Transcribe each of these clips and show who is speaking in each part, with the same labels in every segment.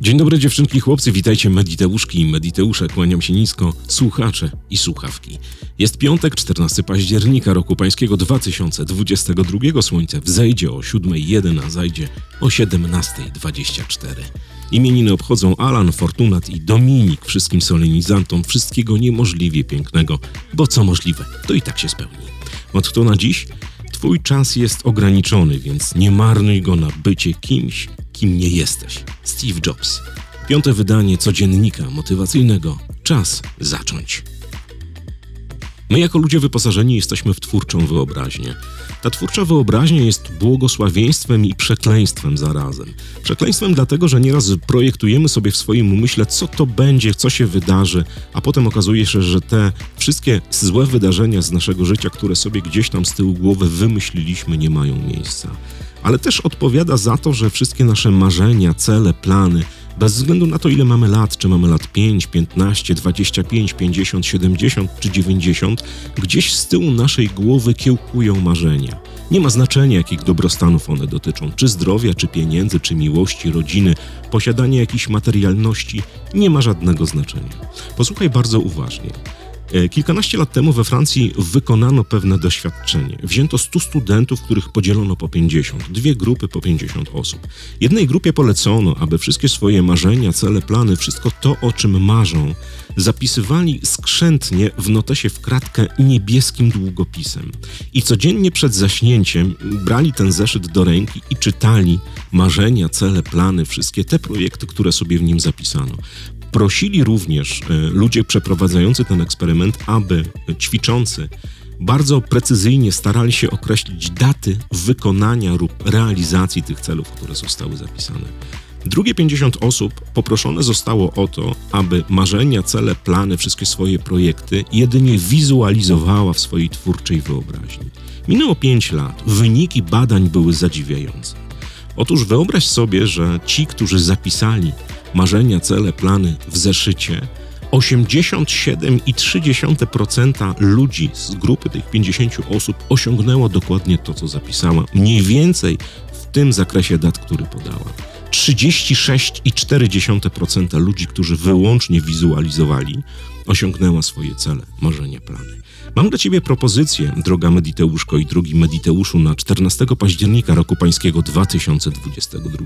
Speaker 1: Dzień dobry dziewczynki chłopcy, witajcie Mediteuszki i Mediteusze, kłaniam się nisko, słuchacze i słuchawki. Jest piątek, 14 października roku pańskiego 2022, słońce wzejdzie o 7.01, a zajdzie o 17.24. Imieniny obchodzą Alan, Fortunat i Dominik, wszystkim solenizantom wszystkiego niemożliwie pięknego, bo co możliwe, to i tak się spełni. Od na dziś? Twój czas jest ograniczony, więc nie marnuj go na bycie kimś, kim nie jesteś. Steve Jobs. Piąte wydanie codziennika motywacyjnego. Czas zacząć. My, jako ludzie wyposażeni, jesteśmy w twórczą wyobraźnię. Ta twórcza wyobraźnia jest błogosławieństwem i przekleństwem zarazem. Przekleństwem dlatego, że nieraz projektujemy sobie w swoim umyśle, co to będzie, co się wydarzy, a potem okazuje się, że te wszystkie złe wydarzenia z naszego życia, które sobie gdzieś tam z tyłu głowy wymyśliliśmy, nie mają miejsca. Ale też odpowiada za to, że wszystkie nasze marzenia, cele, plany, bez względu na to, ile mamy lat, czy mamy lat 5, 15, 25, 50, 70 czy 90, gdzieś z tyłu naszej głowy kiełkują marzenia. Nie ma znaczenia, jakich dobrostanów one dotyczą, czy zdrowia, czy pieniędzy, czy miłości, rodziny, posiadania jakiejś materialności, nie ma żadnego znaczenia. Posłuchaj bardzo uważnie. E, kilkanaście lat temu we Francji wykonano pewne doświadczenie. Wzięto 100 studentów, których podzielono po 50, dwie grupy po 50 osób. Jednej grupie polecono, aby wszystkie swoje marzenia, cele, plany, wszystko to, o czym marzą, zapisywali skrzętnie w notesie w kratkę niebieskim długopisem. I codziennie przed zaśnięciem brali ten zeszyt do ręki i czytali marzenia, cele, plany, wszystkie te projekty, które sobie w nim zapisano. Prosili również e, ludzie przeprowadzający ten eksperyment, aby ćwiczący bardzo precyzyjnie starali się określić daty wykonania lub realizacji tych celów, które zostały zapisane. Drugie 50 osób poproszone zostało o to, aby marzenia, cele, plany, wszystkie swoje projekty jedynie wizualizowała w swojej twórczej wyobraźni. Minęło 5 lat, wyniki badań były zadziwiające. Otóż wyobraź sobie, że ci, którzy zapisali marzenia, cele, plany w zeszycie, 87,3% ludzi z grupy tych 50 osób osiągnęło dokładnie to, co zapisała, mniej więcej w tym zakresie dat, który podała. 36,4% ludzi, którzy wyłącznie wizualizowali, osiągnęła swoje cele, marzenia, plany. Mam dla Ciebie propozycję, droga Mediteuszko i drugi Mediteuszu, na 14 października roku pańskiego 2022.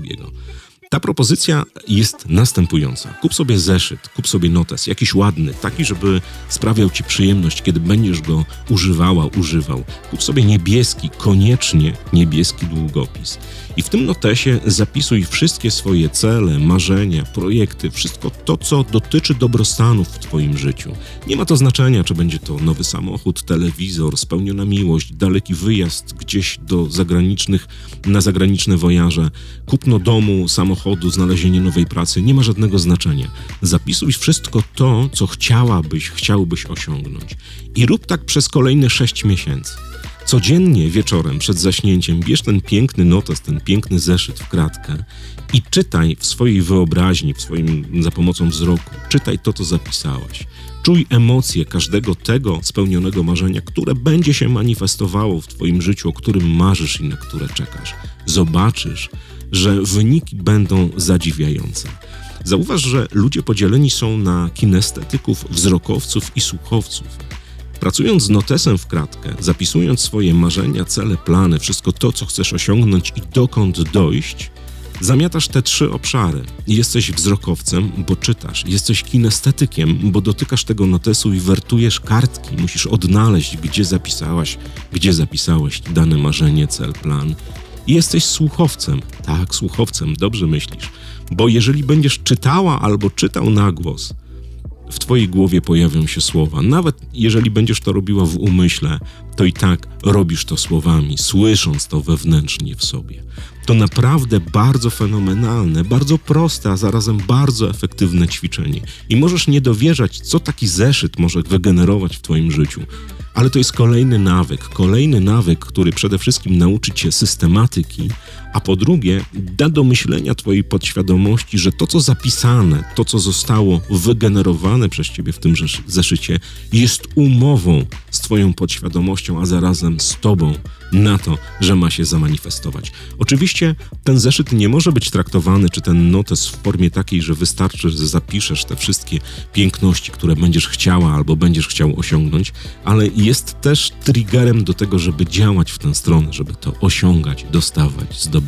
Speaker 1: Ta propozycja jest następująca. Kup sobie zeszyt, kup sobie notes, jakiś ładny, taki, żeby sprawiał ci przyjemność, kiedy będziesz go używała, używał. Kup sobie niebieski, koniecznie niebieski długopis. I w tym notesie zapisuj wszystkie swoje cele, marzenia, projekty, wszystko to, co dotyczy dobrostanów w Twoim życiu. Nie ma to znaczenia, czy będzie to nowy samochód, telewizor, spełniona miłość, daleki wyjazd gdzieś do zagranicznych, na zagraniczne wojaże, kupno domu, samochodu, znalezienie nowej pracy. Nie ma żadnego znaczenia. Zapisuj wszystko to, co chciałabyś, chciałbyś osiągnąć. I rób tak przez kolejne sześć miesięcy. Codziennie wieczorem przed zaśnięciem bierz ten piękny notes, ten piękny zeszyt w kratkę i czytaj w swojej wyobraźni, w swoim, za pomocą wzroku, czytaj to, co zapisałaś. Czuj emocje każdego tego spełnionego marzenia, które będzie się manifestowało w Twoim życiu, o którym marzysz i na które czekasz. Zobaczysz, że wyniki będą zadziwiające. Zauważ, że ludzie podzieleni są na kinestetyków, wzrokowców i słuchowców. Pracując z notesem w kratkę, zapisując swoje marzenia, cele, plany, wszystko to, co chcesz osiągnąć i dokąd dojść, zamiatasz te trzy obszary. Jesteś wzrokowcem, bo czytasz, jesteś kinestetykiem, bo dotykasz tego notesu i wertujesz kartki. Musisz odnaleźć, gdzie zapisałaś, gdzie zapisałeś dane marzenie, cel, plan. I jesteś słuchowcem. Tak, słuchowcem, dobrze myślisz. Bo jeżeli będziesz czytała albo czytał na głos, w Twojej głowie pojawią się słowa. Nawet jeżeli będziesz to robiła w umyśle, to i tak robisz to słowami, słysząc to wewnętrznie w sobie. To naprawdę bardzo fenomenalne, bardzo proste, a zarazem bardzo efektywne ćwiczenie. I możesz nie dowierzać, co taki zeszyt może wygenerować w Twoim życiu. ale to jest kolejny nawyk. Kolejny nawyk, który przede wszystkim nauczy cię systematyki, a po drugie da do myślenia twojej podświadomości, że to, co zapisane, to, co zostało wygenerowane przez ciebie w tym zeszycie, jest umową z twoją podświadomością, a zarazem z tobą na to, że ma się zamanifestować. Oczywiście ten zeszyt nie może być traktowany, czy ten notes w formie takiej, że wystarczy, że zapiszesz te wszystkie piękności, które będziesz chciała albo będziesz chciał osiągnąć, ale jest też triggerem do tego, żeby działać w tę stronę, żeby to osiągać, dostawać, zdobywać.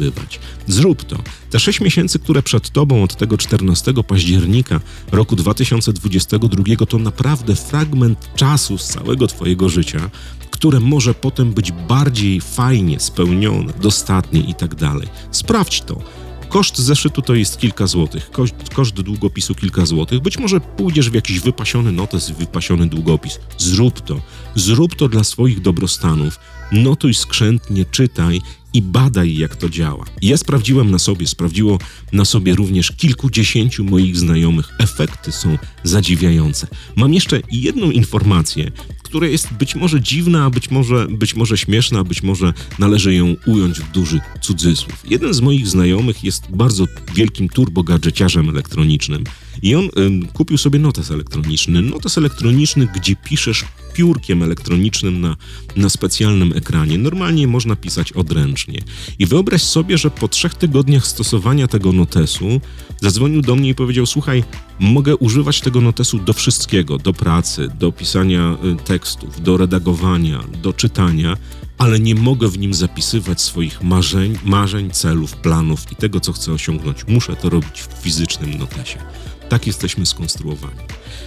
Speaker 1: Zrób to. Te sześć miesięcy, które przed tobą od tego 14 października roku 2022 to naprawdę fragment czasu z całego twojego życia, które może potem być bardziej fajnie spełnione, dostatnie i tak dalej. Sprawdź to. Koszt zeszytu to jest kilka złotych, koszt, koszt długopisu kilka złotych. Być może pójdziesz w jakiś wypasiony notes, wypasiony długopis. Zrób to. Zrób to dla swoich dobrostanów. Notuj skrzętnie, czytaj i badaj, jak to działa. Ja sprawdziłem na sobie, sprawdziło na sobie również kilkudziesięciu moich znajomych. Efekty są zadziwiające. Mam jeszcze jedną informację, która jest być może dziwna, być może, być może śmieszna, być może należy ją ująć w duży cudzysłów. Jeden z moich znajomych jest bardzo wielkim turbogadżeciarzem elektronicznym i on y, kupił sobie notes elektroniczny. Notes elektroniczny, gdzie piszesz piórkiem elektronicznym na, na specjalnym ekranie. Normalnie można pisać odręcznie. I wyobraź sobie, że po trzech tygodniach stosowania tego notesu zadzwonił do mnie i powiedział: Słuchaj, mogę używać tego notesu do wszystkiego, do pracy, do pisania y, tekstów, do redagowania, do czytania, ale nie mogę w nim zapisywać swoich marzeń, marzeń, celów, planów i tego, co chcę osiągnąć. Muszę to robić w fizycznym notesie. Tak jesteśmy skonstruowani.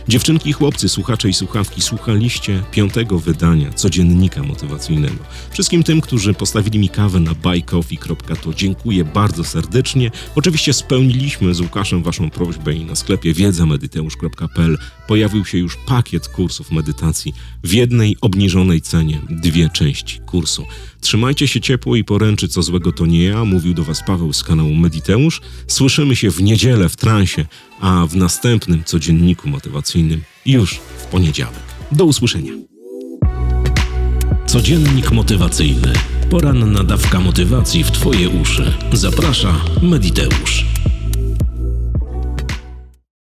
Speaker 1: Dziewczynki i chłopcy, słuchacze i słuchawki, słuchaliście piątego wydania codziennika motywacyjnego. Wszystkim tym, którzy postawili mi kawę na buycoffee.to dziękuję bardzo serdecznie. Oczywiście spełniliśmy z Łukaszem waszą prośbę i na sklepie wiedzamediteusz.pl pojawił się już pakiet kursów medytacji w jednej obniżonej cenie, dwie części kursu. Trzymajcie się ciepło i poręczy, co złego to nie ja, mówił do was Paweł z kanału Mediteusz. Słyszymy się w niedzielę w transie, a w następnym codzienniku motywacyjnym już w poniedziałek. Do usłyszenia.
Speaker 2: Codziennik motywacyjny. Poranna dawka motywacji w Twoje uszy. Zaprasza Mediteusz.